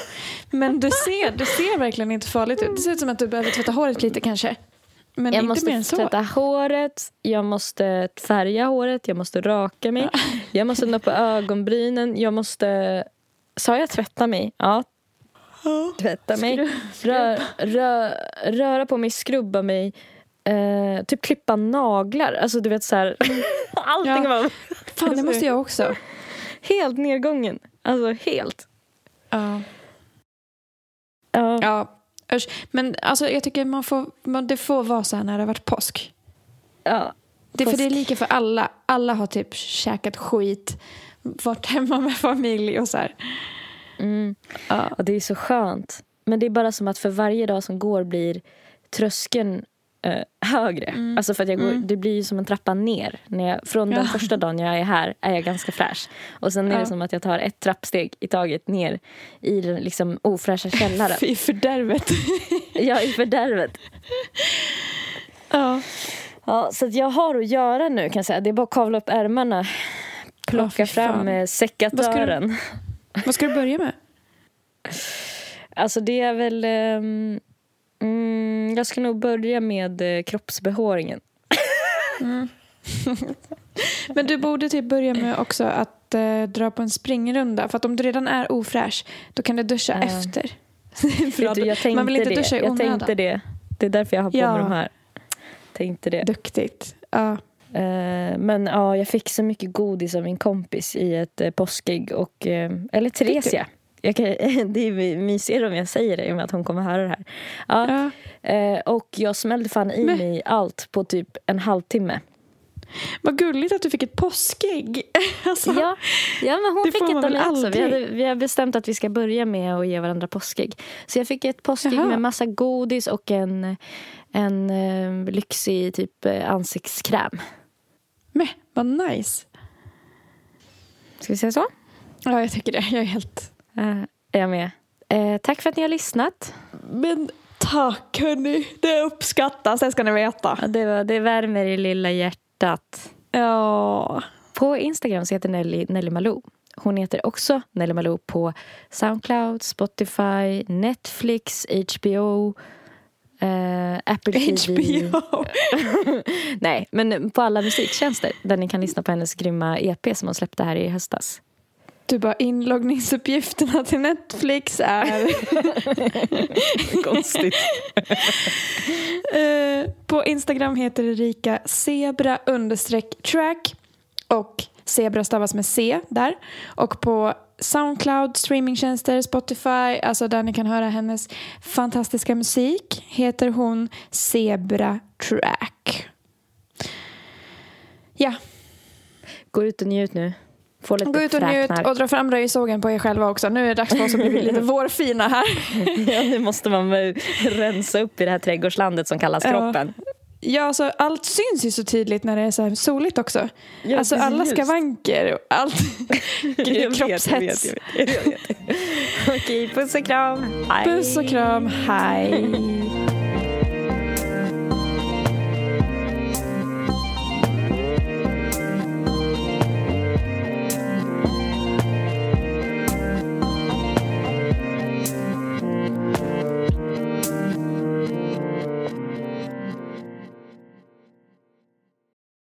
Men du ser, du ser verkligen inte farligt ut. Det ser ut som att du behöver tvätta håret lite kanske. Men Jag inte måste mer än så. tvätta håret, jag måste färga håret, jag måste raka mig. Jag måste noppa ögonbrynen, jag måste... Sa jag tvätta mig? Ja. Tvätta mig. Rö, rö, röra på mig, skrubba mig. Eh, typ klippa naglar. Alltså du vet så här. [laughs] Allting Ja. var [laughs] Fan det måste jag också. helt nedgången. Alltså helt. Ja. Ja. Ja, usch. Men alltså, jag tycker man får, man, det får vara så här när det har varit påsk. ja. Det, för det är Påsk. lika för alla. Alla har typ käkat skit, varit hemma med familj och så här. Mm. Ja. Och det är så skönt. Men det är bara som att för varje dag som går blir tröskeln eh, högre. Alltså för att jag går, Det blir ju som en trappa ner. När jag, från den Ja. första dagen jag är här är jag ganska fräsch. Och sen är Ja. det som att jag tar ett trappsteg i taget ner i den liksom ofräscha [laughs] källaren. I fördärvet. [laughs] är i fördärvet. ja. Ja, så jag har att göra nu kan jag säga. Det är bara att kavla upp ärmarna. Plocka Ja, fan. fram eh, sekatören. Vad ska du börja med? Alltså det är väl... ehm, mm, jag ska nog börja med eh, kroppsbehåringen. [laughs] Men du borde typ börja med också att eh, dra på en springrunda. För att om du redan är ofräsch, då kan du duscha Ja. efter. Vet du, jag tänkte man vill inte det. duscha i jag onödan. tänkte det. Det är därför jag har på Ja. mig de här. Tänkte det. Duktigt. Ja. Eh, men ja, jag fick så mycket godis av min kompis i ett uh, påskägg. Och, eller Theresia. Jag kan, [laughs] det är mysigare om jag säger det i och med att hon kommer höra det här. Ja, Ja. eh, och jag smällde fan i Men- mig allt på typ en halvtimme. Vad gulligt att du fick ett påskägg. [laughs] Alltså, Ja, ja men hon fick ett av mig också. Vi, hade, vi har bestämt att vi ska börja med att ge varandra påskägg. Så jag fick ett påskägg Jaha. med massa godis och en, en eh, lyxig typ eh, ansiktskräm. Men, vad nice. Ska vi säga så? Ja, jag tycker det. Jag är helt... Är jag med. Eh, tack för att ni har lyssnat. Men tack hörni, det uppskattas, det ska ni veta. Ja, det, var, det värmer i lilla hjärtat. Ja. På Instagram så heter Nelly Nelly Malou. Hon heter också Nelly Malou på Soundcloud, Spotify, Netflix, HBO, eh, Apple TV. HBO. [laughs] Nej, men på alla musiktjänster där ni kan lyssna på hennes grymma EP som hon släppte här i höstas. Du bara inloggningsuppgifterna till Netflix är... [laughs] Konstigt. Eh, på Instagram heter Erika zebra understreck track och zebra stavas med C där. Och på Soundcloud, streamingtjänster, Spotify, alltså där ni kan höra hennes fantastiska musik heter hon Zebra Track. Ja, Gå ut och njut nu. Få lite gå ut och njut och dra fram röjsågen på er själva också. Nu är det dags för oss att bli [laughs] lite vårfina här. [laughs] ja, nu måste man rensa upp i det här trädgårdslandet som kallas kroppen. Ja, alltså, allt syns ju så tydligt när det är så här soligt också. Ja, alltså alla precis. skavanker och allt. [laughs] Kroppshets. Okej, puss och kram. Hej. Puss och kram, hej.